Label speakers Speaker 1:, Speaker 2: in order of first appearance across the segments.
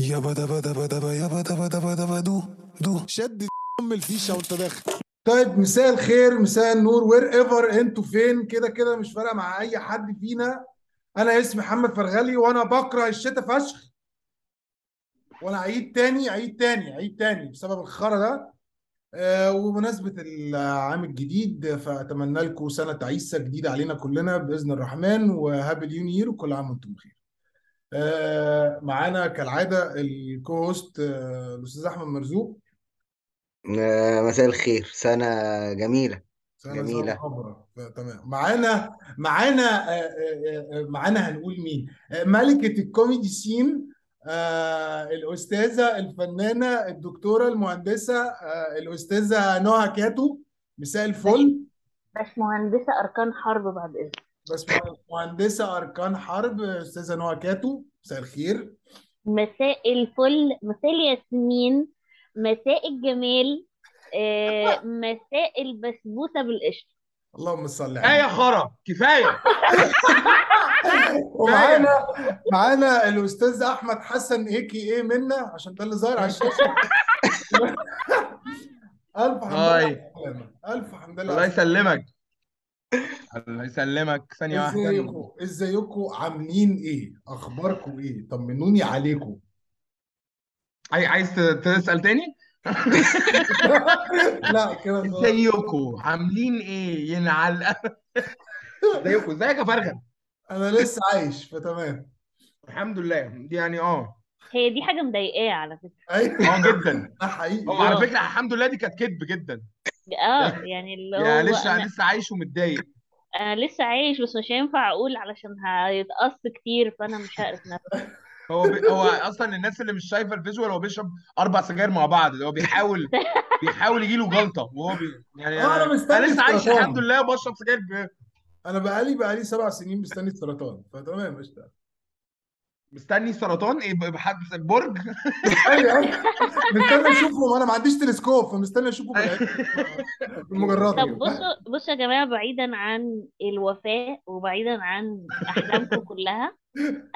Speaker 1: يابا دبا دبا دبا يابا دبا دبا دبا دو دو.
Speaker 2: شد ام الفيشه وانت داخل.
Speaker 3: طيب مساء الخير مساء النور wherever أنتوا فين كده كده مش فارقة مع أي حد فينا. أنا اسمي محمد فرغلي وأنا بكره الشتاء فشخ. وأنا عيان تاني عيان تاني عيان تاني بسبب الخرا ده. آه وبمناسبة العام الجديد فأتمنى لكم سنة عيسى جديدة علينا كلنا بإذن الرحمن و Happy New Year وكل عام وأنتم بخير. معانا كالعادة ال co-host آه الأستاذ أحمد مرزوق.
Speaker 4: آه، مساء الخير. سنة جميلة.
Speaker 3: سنة
Speaker 4: جميلة.
Speaker 3: تمام. معانا معانا آه، آه، آه، معانا هنقول مين؟ آه، ملكة ال comedy scene آه، الأستاذة الفنانة الدكتورة المهندسة آه، الأستاذة نهى كاتو. مساء الفل.
Speaker 5: بس مهندسة أركان حرب بعد إذنك.
Speaker 3: بس مهندسة أركان حرب أستاذة نهى كاتو مساء الخير.
Speaker 5: مساء الفل مساء الياسمين مساء الجمال آه، مساء البسبوسة بالقشطة.
Speaker 3: اللهم صل
Speaker 6: كفاية
Speaker 3: على
Speaker 6: خرا كفاية.
Speaker 3: ومعانا معانا الأستاذ أحمد حسن اي كي اي منا عشان ده اللي ظاهر على الشاشة. ألف حمد لله ألف حمد لله
Speaker 6: الله يسلمك. الله يسلمك. ثانية واحدة.
Speaker 3: ازيكم ازيكم عاملين إيه؟ أخباركم إيه؟ طمنوني عليكم.
Speaker 6: عاي- عايز ت- تسأل تاني؟
Speaker 3: لا كده خلاص.
Speaker 6: ازيكم عاملين إيه؟ ينعل. ازيكم إزيك يا فرغل
Speaker 3: أنا لسه عايش فتمام.
Speaker 6: الحمد لله. دي يعني آه.
Speaker 5: هي دي حاجة مضايقاه على فكرة.
Speaker 3: أيوه.
Speaker 6: آه جدا.
Speaker 3: ده حقيقي.
Speaker 6: هو على
Speaker 5: آه.
Speaker 6: فكرة الحمد لله دي كانت كدب جدا.
Speaker 5: آه يعني اللي
Speaker 6: يا
Speaker 5: هو
Speaker 6: لسه
Speaker 5: أنا
Speaker 6: لسه عايش ومتضايق.
Speaker 5: أنا لسه عايش بس مش هينفع أقول علشان هيتقص كتير فأنا مش هعرف نفسي
Speaker 6: هو ب... هو أصلا الناس اللي مش شايفة الفيجوال هو بيشرب أربع سجاير مع بعض هو بيحاول بيحاول يجي له جلطه وهو بي... يعني
Speaker 3: آه أنا
Speaker 6: أنا
Speaker 3: مستني
Speaker 6: لسه عايش الحمد لله وبشرب سجاير ب...
Speaker 3: أنا بقالي بقالي سبع سنين مستني السرطان فتمام قشطة.
Speaker 6: مستني سرطان؟ إيه بحد برج؟
Speaker 3: أيوه أيوه. مستني أشوفهم. أنا ما عنديش تلسكوب فمستني اشوفه بالمجرد
Speaker 5: طب بصوا بصوا يا جماعة بعيدا عن الوفاة وبعيدا عن أحلامكم كلها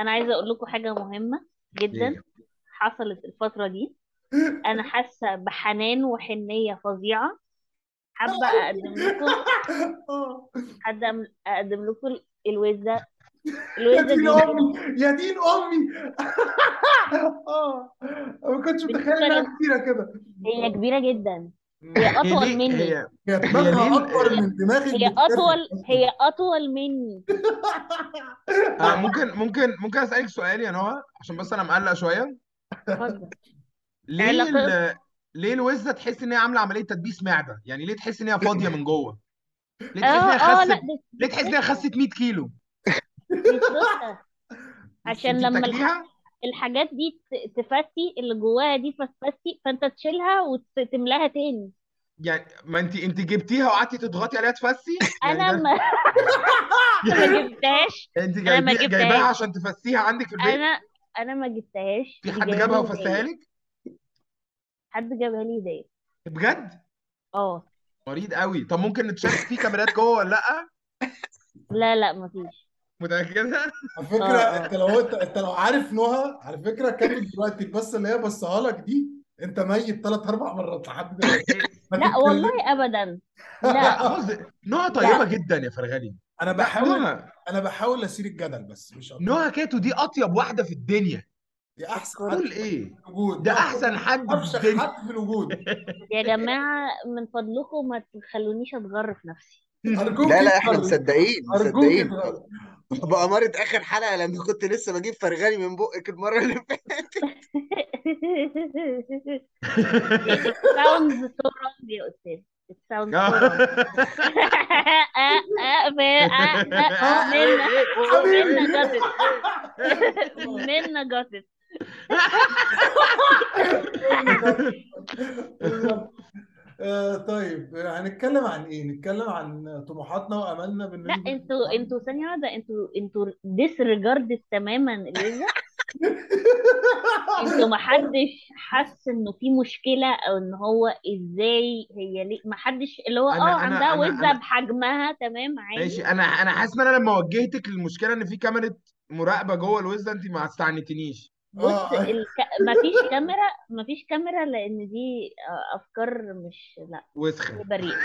Speaker 5: أنا عايزة أقول لكم حاجة مهمة جدا
Speaker 6: إيه؟
Speaker 5: حصلت الفترة دي. أنا حاسة بحنان وحنية فظيعة. حابة أقدم لكم
Speaker 3: آه.
Speaker 5: حابة أقدم لكم الوزة.
Speaker 3: يا دين
Speaker 5: دي
Speaker 3: أمي يا دين أمي. آه أنا ما كنتش متخيل
Speaker 5: إنها
Speaker 3: كبيرة كده.
Speaker 5: هي كبيرة جدا. هي
Speaker 6: هي
Speaker 5: أطول
Speaker 6: ليه
Speaker 5: مني.
Speaker 6: هي
Speaker 3: هي
Speaker 6: هي
Speaker 3: دماغها أكبر
Speaker 5: هي
Speaker 3: من دماغك
Speaker 5: هي أطول هي أطول مني.
Speaker 6: آه ممكن ممكن ممكن أسألك سؤال يا نهى؟ عشان بس أنا مقلق شوية.
Speaker 5: اتفضل.
Speaker 6: ليه ال... ليه الوزة تحس إن هي عاملة عملية تدبيس معدة؟ يعني ليه تحس إن هي فاضية من جوه؟ ليه تحس إن هي
Speaker 5: آه آه لأ
Speaker 6: خست ليه تحس إن هي خست 100 كيلو؟
Speaker 5: فكرة عشان لما الح... الحاجات دي ت- تفتي اللي جواها دي فتفتي فانت تشيلها وتملاها تاني.
Speaker 6: يعني ما انت انت جبتيها وقعدتي تضغطي عليها تفسي؟ يعني
Speaker 5: أنا
Speaker 6: ده
Speaker 5: ما ما جبتهاش.
Speaker 6: انت
Speaker 5: أنا ما
Speaker 6: جايبي جايباها
Speaker 5: جبتهاش
Speaker 6: عشان تفسيها عندك في البيت؟
Speaker 5: أنا أنا ما جبتهاش.
Speaker 6: في حد جابها وفسها لك؟
Speaker 5: حد جابها لي هديه
Speaker 6: بجد؟
Speaker 5: آه.
Speaker 6: مريض قوي. طب ممكن نتشاف في كاميرات جوه ولا لأ؟
Speaker 5: لا لا مفيش.
Speaker 6: متأكدة؟
Speaker 3: على فكرة
Speaker 5: آه.
Speaker 3: انت لو انت, انت لو عارف نهى على فكرة كانت دلوقتي البصه اللي هي بصها لك دي انت ميت ثلاث أربع مرات لحد دلوقتي؟ ما
Speaker 5: لا والله ابدا. لا.
Speaker 6: نهى طيبة
Speaker 5: لا.
Speaker 6: جدا يا فرغلي أنا
Speaker 3: بحاول أنا بحاول اسير الجدل بس مش أكتر.
Speaker 6: نهى كاتو دي أطيب واحدة في الدنيا.
Speaker 3: دي أحسن
Speaker 6: تقول إيه
Speaker 3: في الوجود.
Speaker 6: ده
Speaker 3: دي
Speaker 6: أحسن حد في
Speaker 3: افشخ
Speaker 6: الدنيا.
Speaker 3: حد في الوجود.
Speaker 5: يا جماعة من فضلكم ما تخلونيش أتغر في نفسي.
Speaker 3: أرجوك
Speaker 4: لا لا إحنا
Speaker 3: اتغري
Speaker 4: مصدقين
Speaker 3: أرجوك
Speaker 4: مصدقين. بأمارة آخر حلقة لما كنت لسه بجيب فرغلي من بقك المرة اللي فاتت.
Speaker 5: It sounds so wrong يا أستاذ. It sounds so wrong. منا منا جاتت منا جاتت
Speaker 3: بالظبط آه طيب هنتكلم عن إيه؟ نتكلم عن طموحاتنا وأملنا
Speaker 5: لا
Speaker 3: بالنسبة
Speaker 5: أنتوا أنتوا ثانية واحدة أنتوا أنتوا disregarded تماما الوزة أنتوا محدش حس إنه في مشكلة أو إن هو إزاي هي ليه؟ محدش اللي هو آه
Speaker 6: أنا أنا
Speaker 5: عندها
Speaker 6: أنا
Speaker 5: وزة
Speaker 6: أنا
Speaker 5: بحجمها تمام عادي.
Speaker 6: ماشي. أنا أنا حاسس إن أنا لما وجهتك للمشكلة إن في كاميرا مراقبة جوه الوزة أنت ما استعنتنيش.
Speaker 5: بص
Speaker 3: آه.
Speaker 5: الك... مفيش كاميرا مفيش كاميرا لأن دي آه، أفكار مش لأ هي بريئة.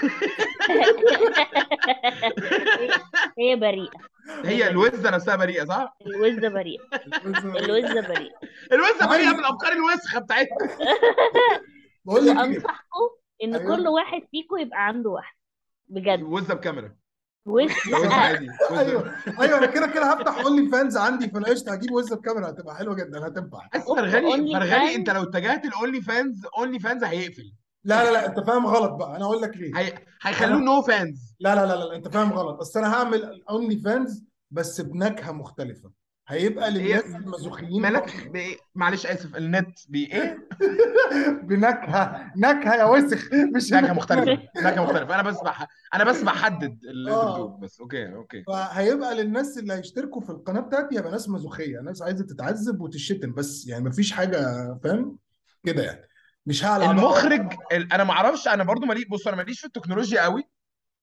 Speaker 5: هي هي بريئة. هي
Speaker 6: هي
Speaker 5: بريئة.
Speaker 6: الوزة نفسها بريئة صح؟
Speaker 5: الوزة بريئة. الوزة بريئة.
Speaker 6: الوزة بريئة.
Speaker 3: عايز
Speaker 6: من الأفكار الوسخة بتاعتها.
Speaker 3: بقول لك إيه؟
Speaker 5: وانصحكم إن
Speaker 3: أيوه.
Speaker 5: كل واحد فيكم يبقى عنده واحدة بجد.
Speaker 6: وزة بكاميرا.
Speaker 5: وش
Speaker 6: عادي
Speaker 3: أيوه أيوه أنا كده كده هفتح OnlyFans عندي فأنا قشطة هجيب وزه بكاميرا هتبقى حلوة جدا هتنفع.
Speaker 6: بس
Speaker 5: only
Speaker 6: فرغلي
Speaker 5: أنت
Speaker 6: لو اتجهت ال OnlyFans OnlyFans هيقفل.
Speaker 3: لا لا لا أنت فاهم غلط بقى أنا أقول لك ليه.
Speaker 6: هي... هيخلوه no fans
Speaker 3: لا لا لا لا أنت فاهم غلط اصل أنا هعمل OnlyFans بس بنكهة مختلفة. هيبقى للناس
Speaker 6: هي
Speaker 3: المزوخيين
Speaker 6: مالك؟
Speaker 3: فقط
Speaker 6: بإيه؟ معلش آسف النت بايه
Speaker 3: بنكهة نكهة يا وسخ. مش نكهة
Speaker 6: مختلفة نكهة مختلفة. أنا بس بح... أنا بس بحدد اللي انت بتقوله
Speaker 3: آه
Speaker 6: بس. okay okay.
Speaker 3: فهيبقى للناس اللي هيشتركوا في القناة بتاعتي يبقى ناس مزوخيه ناس عايزة تتعذب وتشتم بس. يعني مفيش حاجة فاهم؟ كده يعني. مش هقلع بقى
Speaker 6: المخرج ال... أنا ما أعرفش أنا برضو مالي بص أنا ماليش في التكنولوجيا قوي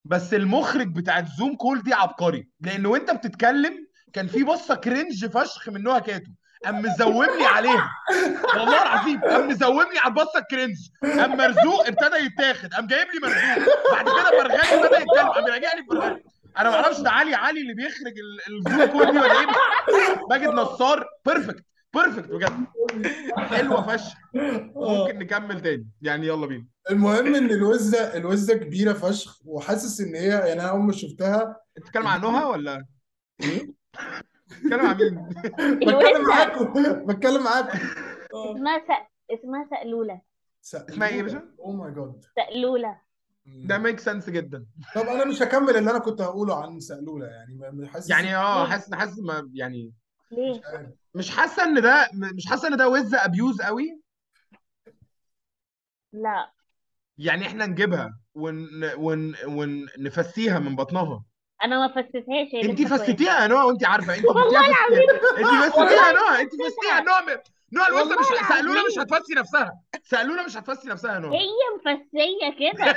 Speaker 6: بس المخرج بتاع ال Zoom call دي عبقري. لأن وأنت بتتكلم كان في بصة cringe فشخ من نوع كاتو. قام مزومني عليها. والله العظيم قام مزومني على البصة ال cringe. قام مرزوق ابتدى يتاخد. قام جايب لي مرزوق. بعد كده فرغلي ابتدى يتكلم. قام راجع لي أنا ما أعرفش ده علي علي اللي بيخرج ال- ال Zoom دي ولا إيه؟ ماجد نصار. perfect perfect بجد. حلوة فشخ. ممكن نكمل تاني. يعني يلا بينا.
Speaker 3: المهم إن الوزة الوزة كبيرة فشخ وحاسس إن هي يعني أنا أول ما شفتها
Speaker 6: بتتكلم عن نهى ولا؟
Speaker 3: إيه؟
Speaker 6: بتتكلم عن مين؟
Speaker 3: بتكلم معاكم بتكلم معاكم
Speaker 5: اسمها س... اسمها سقلولة
Speaker 6: اسمها إيه يا
Speaker 3: سقلوله
Speaker 6: باشا؟
Speaker 3: oh my God
Speaker 5: سقلولة
Speaker 6: ده make sense جدا.
Speaker 3: طب أنا مش هكمل اللي أنا كنت هقوله عن سقلوله يعني. حاسس
Speaker 6: يعني
Speaker 5: آه
Speaker 6: حاسس حاسس ما يعني
Speaker 5: ليه؟
Speaker 3: مش
Speaker 6: حاسة إن ده مش حاسة إن ده وز abuse قوي؟
Speaker 5: لا.
Speaker 6: يعني إحنا نجيبها ون ون ونفسيها من بطنها.
Speaker 5: أنا ما فسيتهاش هي
Speaker 6: انت يا نوع وانت عارفة انت
Speaker 5: والله العظيم.
Speaker 6: انت يا نوع انت فسيتيها
Speaker 5: فسيتها
Speaker 6: نوع نوع
Speaker 5: والله
Speaker 6: مش سألونا مش هتفسي نفسها. سألونا مش هتفسي نفسها يا نوع.
Speaker 5: هي مفسية كده.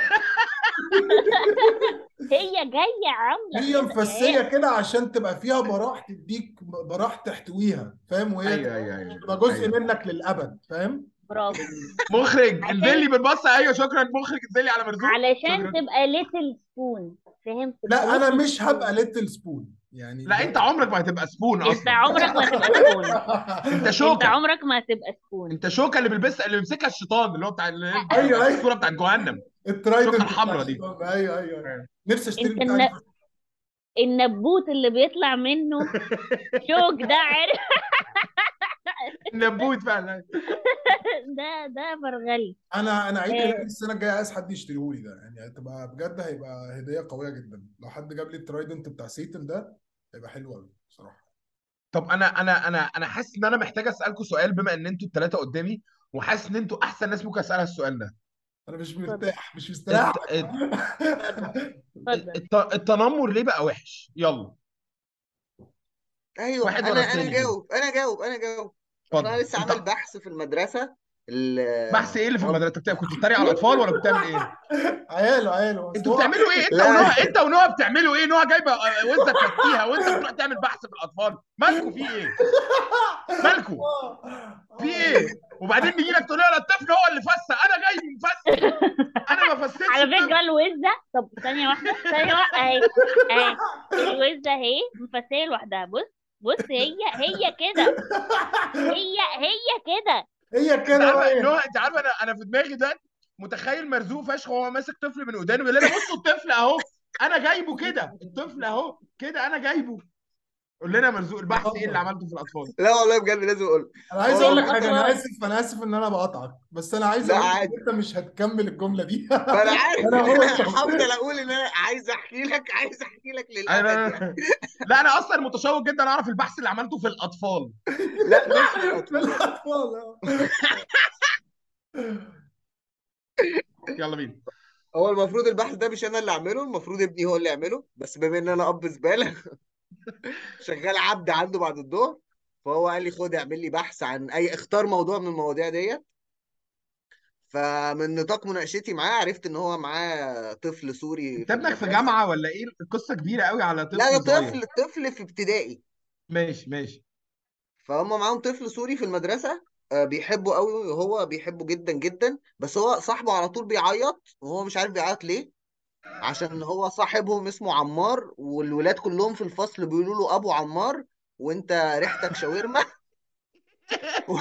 Speaker 5: هي جاية عاملة
Speaker 3: هي
Speaker 5: مفسية
Speaker 3: كده عشان تبقى فيها براح تديك براح تحتويها فاهم؟ وهي أيوه
Speaker 6: أيوه أيوه
Speaker 3: تبقى جزء
Speaker 6: أيوه
Speaker 3: منك للأبد فاهم؟
Speaker 5: برافو.
Speaker 6: مخرج
Speaker 5: عشان
Speaker 6: انزل لي بالبصه أيوه شكرا. مخرج انزل لي على مرزوق.
Speaker 5: علشان تبقى little spoon فهمت تبقى
Speaker 3: لا
Speaker 5: أنا
Speaker 3: مش هبقى little spoon يعني
Speaker 6: لا
Speaker 3: أنت
Speaker 6: عمرك ما هتبقى spoon
Speaker 5: أنت
Speaker 6: أصلا.
Speaker 5: عمرك ما تبقى spoon
Speaker 6: أنت
Speaker 5: أنت
Speaker 6: شوكة.
Speaker 5: عمرك ما تبقى spoon
Speaker 6: أنت شوكة اللي بيلبسها اللي بيمسكها الشيطان اللي هو بتاع اللي
Speaker 3: أيوه أيوه.
Speaker 6: الصورة بتاعت جهنم. ال
Speaker 3: trident
Speaker 6: الحمراء دي.
Speaker 3: أيوه أيوه. أيوه نفسي أشتري
Speaker 5: انت الن... النبوت اللي بيطلع منه شوك ده عارف؟
Speaker 6: نبوت فعلا
Speaker 5: ده ده فرغلي
Speaker 3: أنا أنا عيد
Speaker 5: آه،
Speaker 3: ميلادي السنة الجاية عايز حد يشتريه لي ده. يعني هتبقى بجد هيبقى هدية قوية جدا. لو حد جاب لي ال trident بتاع Satan ده هيبقى حلو قوي بصراحة.
Speaker 6: طب أنا أنا أنا أنا حاسس إن أنا محتاج اسالكم سؤال بما إن أنتوا الثلاثه قدامي وحاسس إن أنتوا أحسن ناس ممكن أسألها السؤال ده.
Speaker 3: أنا مش مرتاح مش مستريح.
Speaker 6: التنمر ليه بقى وحش؟ يلا.
Speaker 4: أيوه
Speaker 6: واحد أنا أنا
Speaker 4: جاوب أنا جاوب أنا جاوب. أنا
Speaker 6: اتفضل
Speaker 4: لسه
Speaker 6: انت
Speaker 4: عامل بحث في المدرسة ال-
Speaker 6: بحث إيه اللي في المدرسة؟ انت كنت بتتريق على الأطفال ولا كنت بتعمل إيه؟
Speaker 3: عياله عياله. أنتوا
Speaker 6: بتعملوا إيه؟ انت ونوع انت ونوع بتعملوا إيه؟ نوع جايبة وزه تفتيها وأنت بتروح تعمل بحث في الأطفال. مالكوا في إيه؟ مالكوا؟ في إيه؟ وبعدين بيجي لك تقول لي الطفل هو اللي فسى أنا جاي مفسي أنا ما فسيتش
Speaker 5: على
Speaker 6: الطفل.
Speaker 5: فكرة الوزة. طب ثانية واحدة. ثانية واحدة. أهي أهي. الوزة أهي مفسية لوحدها. بص بص هي هي كده هي هي كده
Speaker 3: هي كده بقى
Speaker 6: انت عارفة أنا أنا في دماغي ده متخيل مرزوق فشخ وهو ماسك طفل من ودانه بيقول لنا بصوا الطفل أهو أنا جايبه كده الطفل أهو كده أنا جايبه. قول لنا يا مرزوق البحث إيه اللي عملته في الأطفال.
Speaker 4: لا والله بجد لازم أقول.
Speaker 3: أنا عايز أقول لك حاجة
Speaker 5: أنا
Speaker 3: آسف أنا آسف إن أنا بقطعك بس أنا عايز أقول لك أنت مش هتكمل الجملة دي.
Speaker 4: أنا عارف.
Speaker 3: أنا
Speaker 4: هفضل أقول إن أنا عايز أحكي لك عايز أحكي لك
Speaker 6: للأبد
Speaker 4: يعني.
Speaker 6: لا أنا أصلا متشوق جدا أعرف البحث اللي عملته في الأطفال.
Speaker 4: لا مش في
Speaker 3: الأطفال آه.
Speaker 6: يلا بينا.
Speaker 4: هو المفروض البحث ده مش أنا اللي أعمله المفروض ابني هو اللي يعمله بس بما إن أنا أب زبالة. شغال عبد عنده بعد الظهر فهو قال لي خد اعمل لي بحث عن أي اختار موضوع من المواضيع ديت. فمن نطاق مناقشتي معاه عرفت إن هو معاه طفل سوري
Speaker 6: انت
Speaker 4: في
Speaker 6: ابنك في
Speaker 4: المدرسة.
Speaker 6: جامعة ولا إيه؟ القصة كبيرة قوي على
Speaker 4: لا ده
Speaker 6: طفل
Speaker 4: طفل طفل في ابتدائي.
Speaker 6: ماشي ماشي.
Speaker 4: فهم معاهم طفل سوري في المدرسة آه، بيحبه قوي وهو بيحبه جدا جدا. بس هو صاحبه على طول بيعيط وهو مش عارف بيعيط ليه. عشان هو صاحبهم اسمه عمار والولاد كلهم في الفصل بيقولوا له أبو عمار وأنت ريحتك شاورما. و...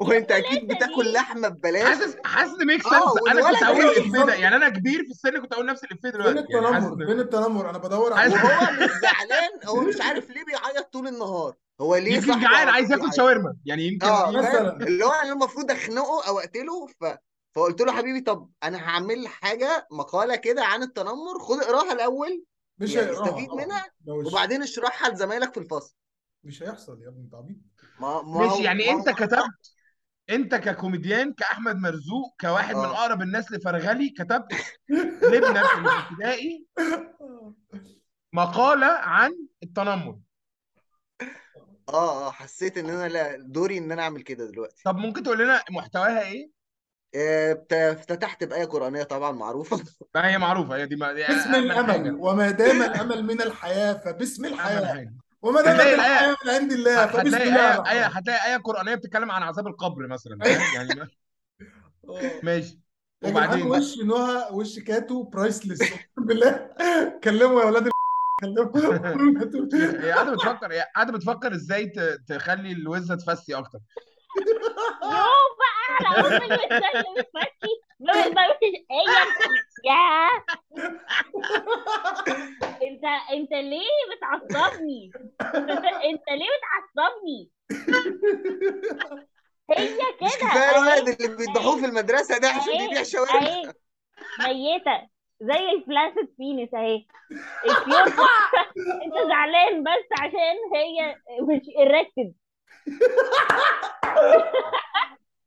Speaker 4: وأنت أكيد بتاكل لحمة ببلاش.
Speaker 6: حاسس حاسس ميك سنس
Speaker 4: آه
Speaker 6: أنا كنت هقول
Speaker 3: أيوه
Speaker 6: الإفيه ده. يعني أنا كبير في السن كنت هقول نفس الإفيه
Speaker 3: فين
Speaker 6: دلوقتي يعني حاسس
Speaker 3: التنمر؟ فين التنمر؟ أنا بدور
Speaker 6: حاسس
Speaker 4: وهو مش زعلان هو مش عارف ليه بيعيط طول النهار. هو ليه
Speaker 6: يمكن
Speaker 4: صاحبه
Speaker 6: جعان
Speaker 4: على
Speaker 6: عايز ياكل شاورما. يعني يمكن آه
Speaker 4: فاهم
Speaker 3: مثلا.
Speaker 4: اللي هو أنا المفروض أخنقه أو أقتله ف... فقلت له حبيبي طب أنا هعمل حاجة مقالة كده عن التنمر خد اقراها الأول
Speaker 3: مش
Speaker 4: يعني استفيد
Speaker 3: طبعا
Speaker 4: منها وبعدين اشرحها لزمايلك في الفصل.
Speaker 3: مش هيحصل يا ابني انت عبيط.
Speaker 4: ما ما
Speaker 6: ماشي
Speaker 4: هو
Speaker 6: يعني
Speaker 4: ما
Speaker 6: انت
Speaker 4: هو
Speaker 6: كتبت انت ككوميديان كأحمد مرزوق كواحد من
Speaker 4: آه.
Speaker 6: أقرب الناس لفرغلي كتبت لابنك اللي في ابتدائي مقالة عن التنمر.
Speaker 4: آه آه حسيت إن أنا لا دوري إن أنا أعمل كده دلوقتي.
Speaker 6: طب ممكن تقول لنا محتواها
Speaker 4: إيه؟ افتتحت بآية قرآنية طبعا معروفة.
Speaker 6: ما هي معروفة. هي دي ما- دي
Speaker 3: باسم
Speaker 6: امن
Speaker 3: الأمل
Speaker 6: حاجة.
Speaker 3: وما دام الأمل من
Speaker 6: امن
Speaker 3: الحياة.
Speaker 6: حاجة.
Speaker 3: وما الحياة
Speaker 6: الايه
Speaker 3: من عند الله فبسم
Speaker 6: هتلاقي
Speaker 3: الله
Speaker 6: إيه هتلاقي آية قرآنية بتتكلم عن عذاب القبر مثلا. يعني ما-. ماشي.
Speaker 3: يا جدعان
Speaker 6: وبعدين
Speaker 3: وش نهى وش كاتو؟ برايسلس أقسم بالله. كلموا يا أولاد ال- كلموا.
Speaker 6: هي قاعدة بتفكر هي قاعدة بتفكر إزاي ت- تخلي الوزة تفسي
Speaker 5: أكتر. على ام الوزة اللي بتمشي ما بتمشيش هي يا انت انت ليه بتعصبني انت ليه بتعصبني هي
Speaker 4: مش
Speaker 5: كده
Speaker 4: كفاية
Speaker 5: اهي
Speaker 4: الولد اللي بيذبحوه
Speaker 5: اهي
Speaker 4: في المدرسة ده عشان
Speaker 5: اهي
Speaker 4: بيبيع شاورما
Speaker 5: ميتة زي الفلاسد بينس اهي انت زعلان بس عشان هي مش erected.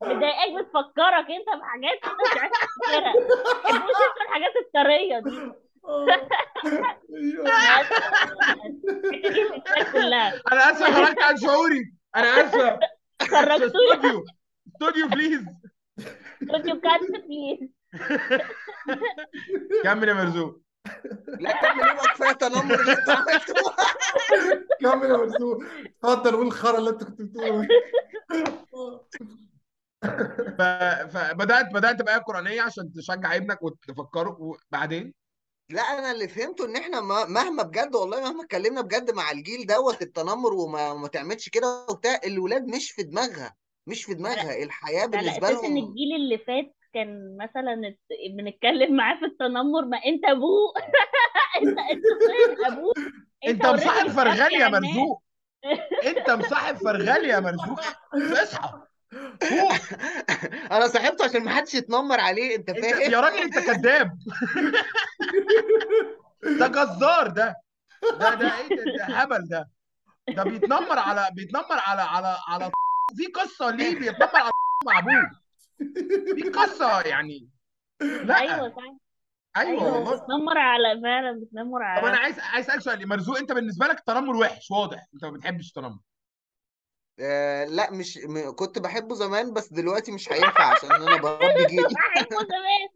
Speaker 5: مضايقاك بتفكرك انت بحاجات انت مش عارف تحبوش أنتوا الحاجات الطرية دي. كلها.
Speaker 6: أنا اسف خرجت عن شعوري. أنا اسف
Speaker 5: خرجتوني
Speaker 6: استوديو استوديو please
Speaker 5: استوديو cut please
Speaker 6: كمل يا مرزوق.
Speaker 4: لا كمل إيه بقى كفاية تنمر اللي انت عملته.
Speaker 3: كمل يا مرزوق. اتفضل قول الخرا اللي انت كنت بتقوله.
Speaker 6: فبدات بدأت بآية قرآنية عشان تشجع ابنك وتفكره. وبعدين؟
Speaker 4: لا أنا اللي فهمته إن إحنا ما- مهما بجد والله مهما اتكلمنا بجد مع الجيل دوت التنمر وما ما تعملش كده وبتاع الولاد مش في دماغها مش في دماغها. الحياة
Speaker 5: على
Speaker 4: بالنسبة
Speaker 5: أساس إن
Speaker 4: لهم
Speaker 5: الجيل اللي فات كان مثلا بنتكلم معاه في التنمر ما أنت أبوه. انت أنت فين
Speaker 6: أبوه.
Speaker 5: أنت
Speaker 6: مصاحب فرغلي يا مرزوق أنت مصاحب فرغلي يا مرزوق اصحى.
Speaker 4: أنا صاحبته عشان ما حدش يتنمر عليه انت فاهم؟
Speaker 6: يا راجل انت كذاب. ده جزار ده. ده ده إيه ده, ده هبل ده. ده بيتنمر على بيتنمر على على على في قصة ليه بيتنمر على مع أبوه. في قصة يعني. لا.
Speaker 5: أيوه صح.
Speaker 6: أيوه
Speaker 5: أيوه
Speaker 6: والله.
Speaker 5: بتنمر على فعلا بتنمر
Speaker 6: طب أنا
Speaker 5: على.
Speaker 6: عايز عايز اسالك سؤال مرزوق أنت بالنسبة لك التنمر وحش واضح. أنت ما بتحبش التنمر
Speaker 4: آه لا مش م... كنت بحبه زمان بس دلوقتي مش هينفع عشان أنا بربي جيل
Speaker 5: بحبه زمان.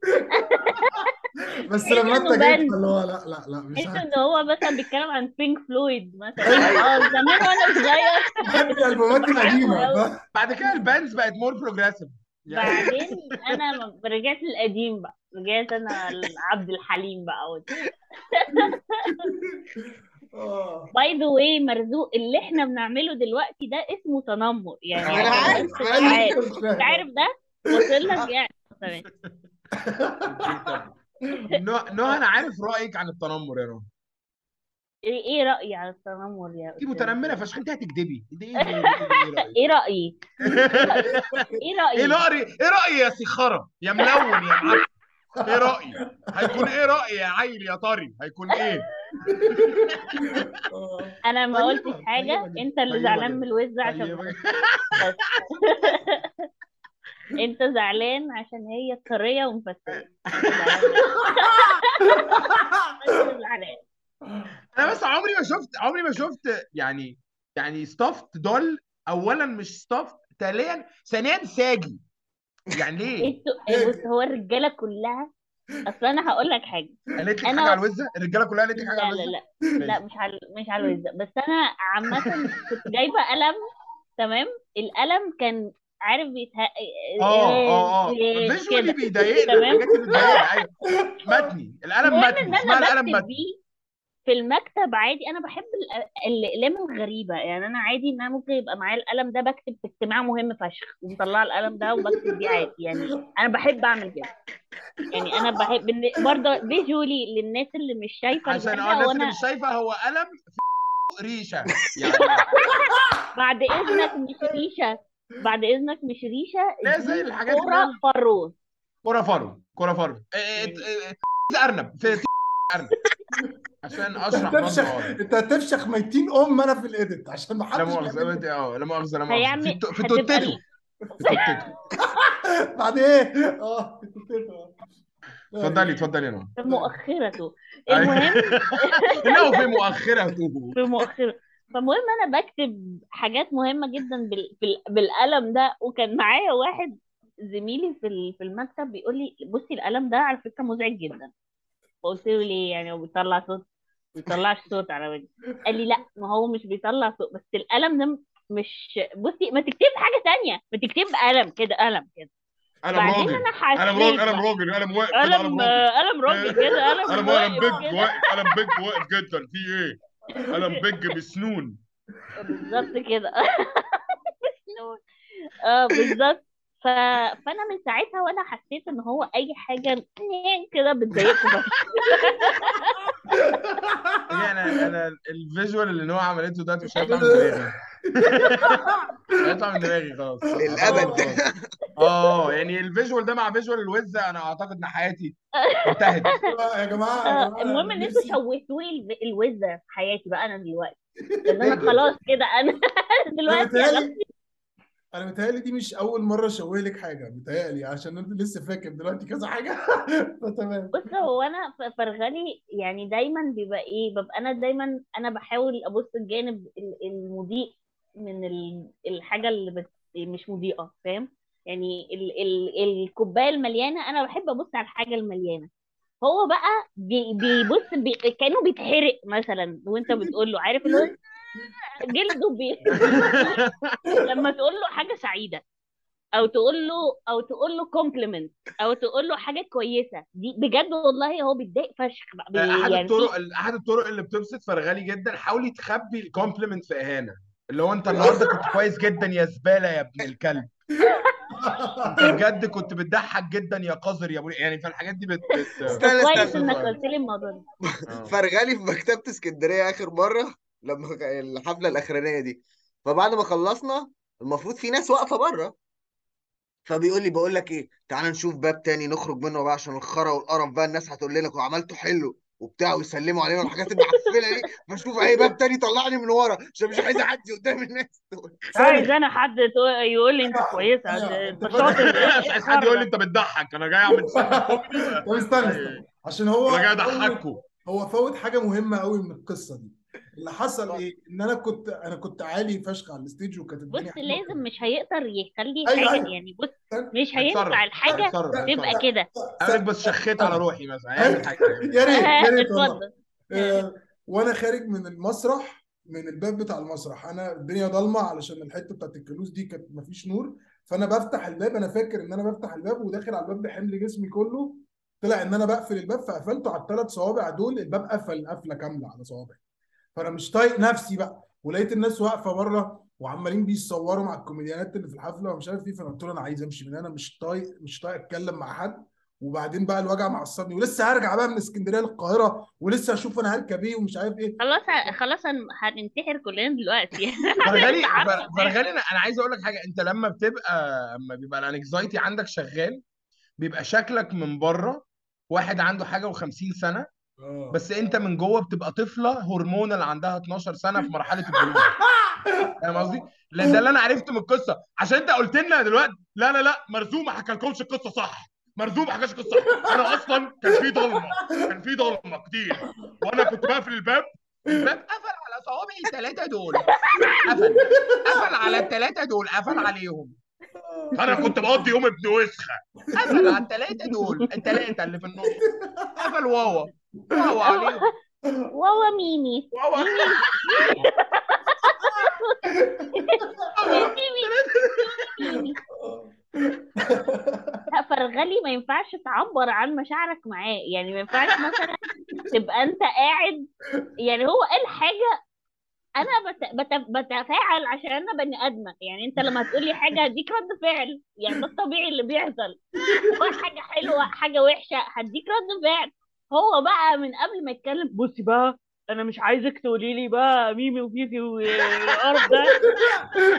Speaker 3: بس لما
Speaker 5: أنت
Speaker 3: جيت اللي هو لا لا لا مش
Speaker 5: تحس
Speaker 3: عارف.
Speaker 5: ان هو مثلا بيتكلم عن بينك فلويد مثلا.
Speaker 4: أيوه.
Speaker 5: آه زمان وأنا صغير.
Speaker 3: بحب الالبومات القديمة.
Speaker 6: بعد كده ال bands بقت more progressive يعني
Speaker 5: بعدين أنا رجعت للقديم بقى. رجعت أنا لعبد الحليم بقى.
Speaker 3: آه.
Speaker 5: by the way مرزوق اللي إحنا بنعمله دلوقتي ده اسمه تنمر. يعني
Speaker 6: أنا
Speaker 5: آه
Speaker 4: عارف أنا
Speaker 5: عارف. انت عارف. ده وصل لك يعني. تمام.
Speaker 6: نهى نهى أنا عارف رأيك عن التنمر يا نهى
Speaker 5: إيه إيه رأيي على التنمر يا
Speaker 6: انت
Speaker 5: أستاذ
Speaker 6: متنمرة فشخ انت هتكدبي. انت إيه إيه إيه رأيك؟
Speaker 5: إيه رأيي؟ إيه رأيي؟
Speaker 6: إيه
Speaker 5: إيه إيه
Speaker 6: رأي يا سخرة يا ملون يا معفن إيه رأيي؟ هيكون إيه رأيي يا عيل يا طري؟ هيكون
Speaker 3: إيه.
Speaker 5: أنا ما قلتش
Speaker 6: جدا
Speaker 5: أنت اللي زعلان من الوزة عشان أنت زعلان عشان هي انت زعلان
Speaker 6: أنا بس عمري ما شفت عمري ما شفت يعني يعني ستافت دول اولا مش ستافت ثانيا ثانيا ساجي. يعني ليه؟
Speaker 5: بص هو الرجالة كلها أصل أنا هقول لك حاجة.
Speaker 6: قالت لك
Speaker 5: انا-
Speaker 6: حاجة على الوزه الرجالة كلها قالت لك حاجة
Speaker 5: لا
Speaker 6: على
Speaker 5: لا
Speaker 6: الوزه
Speaker 5: لا لا. مش على مش على الوزة بس أنا عامة كنت جايبة قلم تمام؟ القلم كان عارف بيتها
Speaker 6: آه آه آه.
Speaker 5: إيه
Speaker 6: فيجوالي
Speaker 5: كده.
Speaker 6: بيضايقنا
Speaker 5: تمام؟
Speaker 6: الحاجات اللي بتضايقنا أيوه متني. القلم متني. اسمها القلم متني.
Speaker 5: في المكتب عادي أنا بحب الاقلام الغريبة يعني أنا عادي إن أنا ممكن يبقى معايا القلم ده بكتب في اجتماع مهم فشخ ومطلعه القلم ده وبكتب بيه عادي يعني أنا بحب أعمل كده. يعني أنا بحب برضه فيجولي للناس اللي مش شايفة
Speaker 6: عشان الناس اللي مش شايفة هو قلم ريشة يعني.
Speaker 5: بعد إذنك مش ريشة بعد إذنك مش ريشة
Speaker 6: لا زي الحاجات
Speaker 5: كورة
Speaker 6: هي
Speaker 5: فروه
Speaker 6: كورة فرو كورة فرو إيه،
Speaker 5: يعني
Speaker 6: إيه، إيه، أرنب في ارنب عشان أشرح
Speaker 3: هتفشخ انت هتفشخ ميتين أم أنا في الإيديت عشان ما
Speaker 6: لا
Speaker 3: حدش
Speaker 6: مؤاخذه
Speaker 3: بيعمل
Speaker 6: أه لا مؤاخذة لا مؤاخذة. في في. في توتته
Speaker 3: بعد إيه؟ أه بتفهم.
Speaker 6: اتفضلي اتفضلي يا نور
Speaker 5: في مؤخرته.
Speaker 6: أيوة.
Speaker 5: المهم
Speaker 6: لا في مؤخرته.
Speaker 5: في مؤخرة فالمهم أنا بكتب حاجات مهمة جدا بال... بال... بالقلم ده وكان معايا واحد زميلي في ال- في المكتب بيقول لي بصي القلم ده على فكرة مزعج جدا. فقلت له ليه يعني؟ هو بيطلع صوت بيطلعش صوت على وجهي. قال لي لا ما هو مش بيطلع صوت بس القلم ده مش بصي ما تكتب حاجة تانية ما تكتب قلم كده قلم كده.
Speaker 6: قلم راجل. قلم راجل قلم راجل قلم واقف
Speaker 5: قلم
Speaker 6: قلم راجل
Speaker 5: كده قلم واقف
Speaker 6: بيج واقف قلم بيج واقف جدا. في إيه؟ قلم بيج بسنون.
Speaker 5: بالظبط كده. آه بالظبط. ف... فأنا من ساعتها وأنا حسيت إن هو أي حاجة كده بتضايقكم بس.
Speaker 6: يعني أنا أنا ال visual اللي نوع عملته دلوقتي مش هيطلع من دماغي. مش هيطلع من دماغي خلاص. خلاص. آه. يعني ال visual ده مع visual الوزة أنا أعتقد إن حياتي انتهت.
Speaker 3: يا جماعة يا جماعة.
Speaker 5: آه، المهم إن
Speaker 3: أنتوا
Speaker 5: شوهتوا لي الوزة في حياتي بقى أنا دلوقتي. لأن أنا خلاص كده
Speaker 3: أنا
Speaker 5: دلوقتي
Speaker 3: أنا متهيألي دي مش أول مرة أشوه لك حاجة متهيألي عشان انت لسه فاكر دلوقتي كذا حاجة. فتمام.
Speaker 5: بص هو أنا فرغلي يعني دايما بيبقى إيه ببقى أنا دايما أنا بحاول أبص الجانب ال- المضيء من ال- الحاجة اللي بت مش مضيئة فاهم؟ يعني ال ال الكوباية المليانة أنا بحب أبص على الحاجة المليانة. هو بقى بي- بيبص بي كأنه بيتحرق مثلا وأنت بتقول له عارف اللي جلده بي لما تقول له حاجة سعيدة أو تقول له أو تقول له compliment أو تقول له حاجة كويسة دي بجد والله هو بيتضايق فشخ بقى بي-
Speaker 6: أحد
Speaker 5: يعني
Speaker 6: الطرق أحد الطرق اللي بتبسط فرغالي جدا حاولي تخبي ال compliment في إهانة اللي هو أنت النهارده كنت كويس جدا يا زبالة يا ابن الكلب بجد كنت بتضحك جدا يا قذر يا ابو يعني فالحاجات دي بت.
Speaker 4: استنى
Speaker 5: كويس إنك قلت لي الموضوع ده
Speaker 6: آه.
Speaker 4: فرغالي في مكتبة اسكندرية آخر مرة لما الحفلة الأخرانية دي. فبعد ما خلصنا المفروض في ناس واقفة بره. فبيقول لي بقول لك إيه تعال نشوف باب تاني نخرج منه بقى عشان الخرا والقرف بقى الناس هتقول لنا وعملته حلو وبتاع ويسلموا علينا والحاجات المعفنة دي. فاشوف أي باب تاني طلعني من ورا عشان مش عايز أعدي قدام الناس. دول
Speaker 5: عايز أنا حد يقول لي أنت كويسة.
Speaker 3: أيوة.
Speaker 5: أنت شاطر.
Speaker 6: مش عايز حد يقول لي أنت بتضحك أنا جاي أعمل
Speaker 3: طب استنى استنى. عشان هو
Speaker 6: أنا جاي اضحككم
Speaker 3: هو فوت حاجة مهمة قوي من القصة دي. اللي حصل إيه؟ إن أنا كنت أنا كنت عالي فشخ على ال stage وكانت
Speaker 5: بص
Speaker 3: الدنيا حلوة
Speaker 5: لازم مش هيقدر يخلي
Speaker 3: أيوة،
Speaker 5: حاجة
Speaker 3: أيوة.
Speaker 5: يعني بص. مش هينفع
Speaker 6: الحاجة
Speaker 5: تبقى كده.
Speaker 6: أنا بس شخيت على روحي مثلا اعمل حاجة
Speaker 3: يا ريت يا ريت والله.
Speaker 5: اتفضل
Speaker 3: آه، وأنا خارج من المسرح من الباب بتاع المسرح. أنا الدنيا ضلمة علشان الحتة بتاعت الكواليس دي كانت مفيش نور. فأنا بفتح الباب أنا فاكر إن أنا بفتح الباب وداخل على الباب بحمل جسمي كله. طلع إن أنا بقفل الباب فقفلته على الثلاث صوابع دول. الباب قفل قفلة كاملة على صوابعي. فانا مش طايق نفسي بقى. ولقيت الناس واقفة بره وعمالين بيصوروا مع الكوميديانات اللي في الحفلة ومش عارف إيه فانا قلت له أنا عايز امشي من هنا مش طايق مش طايق اتكلم مع حد. وبعدين بقى الوجع معصبني ولسه هرجع بقى من اسكندرية للقاهرة ولسه أشوف أنا هركب إيه ومش عارف إيه.
Speaker 5: خلاص خلاص هن- هننتحر كلنا دلوقتي.
Speaker 6: فرغالي أنا أنا عايز أقول لك حاجة. أنت لما بتبقى لما بيبقى الانكزايتي عندك شغال بيبقى شكلك من بره واحد عنده حاجة و50 سنة
Speaker 3: آه.
Speaker 6: بس أنت من جوه بتبقى طفلة هرمونال عندها 12 سنة في مرحلة البلوغ فاهم قصدي؟ ده اللي أنا عرفته من القصة. عشان أنت قلت لنا دلوقتي لا لا لا مرزوم ما حكالكمش القصة صح. مرزوم ما حكاش القصة. صح أنا أصلا كان في ضلمة كان في ضلمة كتير. وأنا كنت بقفل الباب الباب قفل على صوابعي الثلاثه دول. قفل قفل على الثلاثه دول قفل عليهم. أنا كنت بقضي يوم ابن وسخة. قفل على الثلاثه دول. الثلاثه اللي في النص. قفل واوا. واوا عليهم.
Speaker 5: واوا ميمي.
Speaker 6: واوا.
Speaker 5: لا فرغلي ما ينفعش تعبر عن مشاعرك معاه. يعني ما ينفعش مثلا تبقى أنت قاعد يعني هو قال حاجة أنا بت... بت... بتفاعل عشان أنا بني آدمة. يعني أنت لما تقولي حاجة هديك رد فعل. يعني ده الطبيعي اللي بيحصل. حاجة حلوة حاجة وحشة هديك رد فعل. هو بقى من قبل ما يتكلم بصي بقى أنا مش عايزك تقولي لي بقى ميمي وفيفي والقرف ده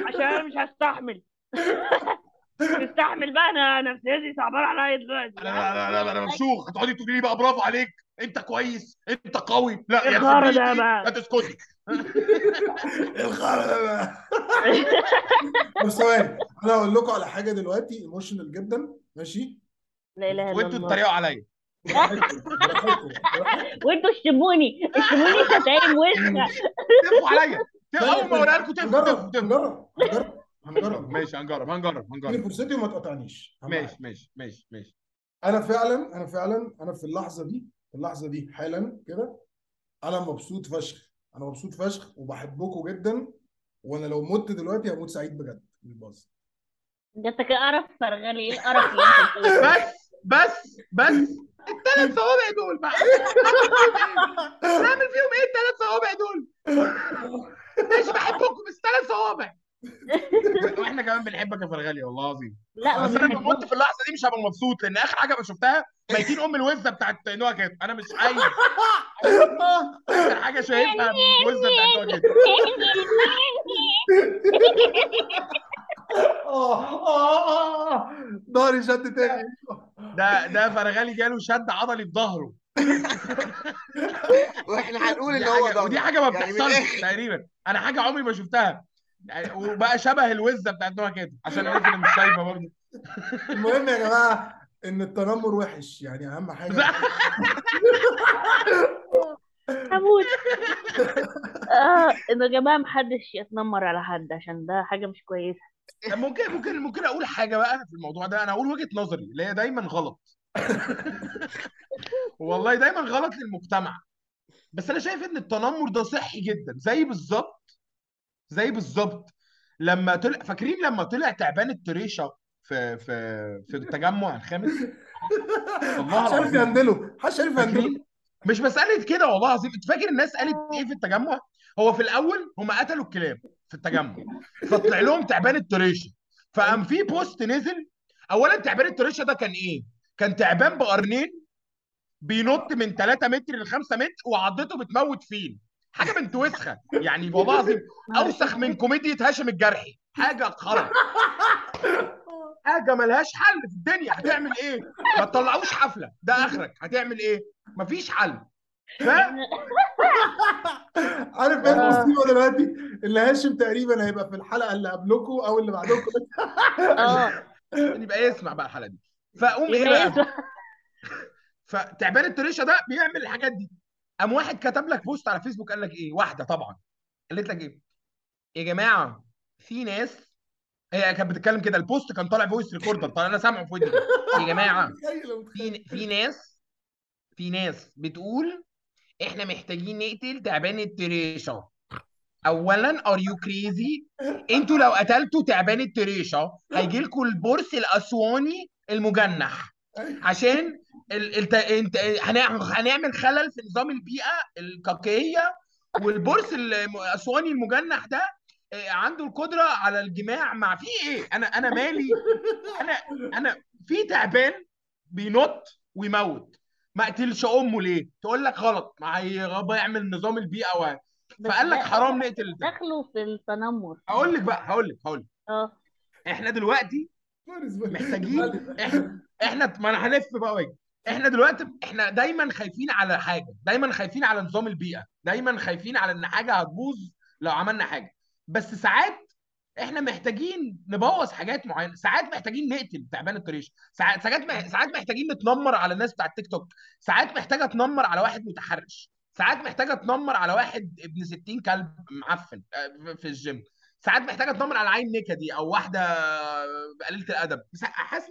Speaker 5: عشان أنا مش هستحمل. تستحمل بقى أنا نفسيتي صعبان عليا دلوقتي.
Speaker 6: أنا أنا أنا, أنا ممسوخ هتقعدي تقولي لي بقى برافو عليك. أنت كويس. أنت قوي. لا يا ستي
Speaker 5: ده بقى.
Speaker 6: ما تسكتي.
Speaker 3: الخرا ده بقى. بس ثواني. أنا هقول لكم على حاجة دلوقتي emotional جدا. ماشي؟
Speaker 5: لا إله إلا
Speaker 6: وأنتوا
Speaker 5: الله.
Speaker 6: تتريقوا عليا.
Speaker 5: وأنتوا اشتموني اشتموني شتايم وسخه
Speaker 6: تفوا عليا. أول ما اوريها لكم تفوا تفوا
Speaker 3: هنجرب
Speaker 6: تفوا
Speaker 3: هنجرب هنجرب هنجرب.
Speaker 6: ماشي هنجرب هنجرب
Speaker 3: اديني
Speaker 6: هنجرب
Speaker 3: فرصتي وما تقطعنيش. أهم
Speaker 6: ماشي. ماشي ماشي ماشي.
Speaker 3: أنا فعلا أنا فعلا أنا في اللحظة دي في اللحظة دي حالا كده أنا مبسوط فشخ. أنا مبسوط فشخ وبحبكم جدا وأنا لو مت دلوقتي هموت سعيد بجد بالباص
Speaker 5: ده انت كده قرف فرغلي إيه القرف اللي أنت
Speaker 6: بس بس بس الثلاث صوابع دول بقى. نعمل فيهم إيه الثلاث صوابع دول؟ ماشي بحبكم بس ثلاث صوابع. وإحنا كمان بنحبك يا فرغلي والله العظيم.
Speaker 5: لا
Speaker 6: بس
Speaker 5: أنا
Speaker 6: مت في اللحظة دي مش هبقى مبسوط لأن آخر حاجة شفتها ميتين أم الوزة بتاعت نوع كده أنا مش عايز. اخر حاجة شايفها الوزة بتاعت نوع كده
Speaker 3: آه آه آه ضهري شد تاني.
Speaker 6: ده ده فرغلي جاله شد عضلي في ظهره.
Speaker 4: وإحنا هنقول إن هو ضغط
Speaker 6: ودي حاجة ما
Speaker 4: يعني
Speaker 6: بتحصلش. تقريبا. أنا حاجة عمري ما شفتها. يعني وبقى شبه الوزة بتاعت نوع كده عشان الناس اللي مش شايفة برضه.
Speaker 3: المهم يا جماعة إن التنمر وحش يعني أهم حاجة
Speaker 5: هموت. آه إنه يا جماعة محدش يتنمر على حد عشان ده حاجة مش كويسة.
Speaker 6: ممكن ممكن ممكن أقول حاجة بقى في الموضوع ده. أنا أقول وجهة نظري اللي هي دايما غلط. والله دايما غلط للمجتمع. بس أنا شايف إن التنمر ده صحي جدا. زي بالظبط زي بالظبط لما طلع فاكرين لما طلع تعبان الطريشه في في في التجمع الخامس. والله
Speaker 3: محدش عارف يهندله محدش عارف يهندله
Speaker 6: مش مساله كده والله العظيم. انت فاكر الناس قالت إيه في التجمع؟ هو في الأول هم قتلوا الكلاب في التجمع فطلع لهم تعبان الطريشة فقام في بوست نزل اولا تعبان الطريشة ده كان إيه؟ كان تعبان بقرنين بينط من 3 متر ل 5 متر وعضته بتموت فيل حاجة بنت وسخه يعني والله العظيم أوسخ من كوميديا هاشم الجرحي. حاجة خرا حاجة ملهاش حل في الدنيا. هتعمل إيه؟ ما تطلعوش حفلة. ده آخرك. هتعمل إيه؟ مفيش حل. ف
Speaker 3: عارف إيه المصيبة دلوقتي؟ اللي هاشم تقريبا هيبقى في الحلقة اللي قبلكم أو اللي بعدكم.
Speaker 5: آه.
Speaker 6: يبقى يسمع بقى الحلقة دي. فقوم
Speaker 5: إيه
Speaker 6: بقى. فتعبان الطريشه ده بيعمل الحاجات دي. قام واحد كتب لك بوست على فيسبوك قال لك إيه؟ واحدة طبعا. قالت لك إيه؟ يا جماعة في ناس هي كانت بتتكلم كده البوست كان طالع voice recorder طالع أنا سامعه في ودني. يا
Speaker 3: جماعة
Speaker 6: في في ناس في ناس بتقول إحنا محتاجين نقتل تعبان الطريشه اولا are you crazy أنتوا لو قتلتوا تعبان الطريشه هيجي لكم البرص الأسواني المجنح. عشان ال... الت... انت... هنعمل... هنعمل خلل في نظام البيئة الكاكائيه والبورس الأسواني المجنح ده عنده القدرة على الجماع مع في إيه؟ أنا أنا مالي؟ أنا أنا في تعبان بينط ويموت. ما قتلش أمه ليه؟ تقول لك غلط. ما هي- بيعمل نظام البيئة و...
Speaker 5: بس
Speaker 6: فقال لك حرام نقتل ده.
Speaker 5: دخلوا في التنمر.
Speaker 6: هقول لك بقى هقول لك هقول لك.
Speaker 5: آه.
Speaker 6: إحنا دلوقتي محتاجين
Speaker 3: محتاجين
Speaker 6: إحنا إحنا ما أنا هلف بقى واجي إحنا دلوقتي إحنا دايما خايفين على حاجة. دايما خايفين على نظام البيئة. دايما خايفين على إن حاجة هتبوظ لو عملنا حاجة. بس ساعات إحنا محتاجين نبوظ حاجات معينة. ساعات محتاجين نقتل تعبان الطريش ساعات ساعات ساعات محتاجين نتنمر على الناس بتاع التيك توك. ساعات محتاجة اتنمر على واحد متحرش. ساعات محتاجة اتنمر على واحد ابن 60 كلب معفن آه، في الجيم. ساعات محتاجة اتنمر على عين نكدي أو واحدة قليلة الأدب. حاسس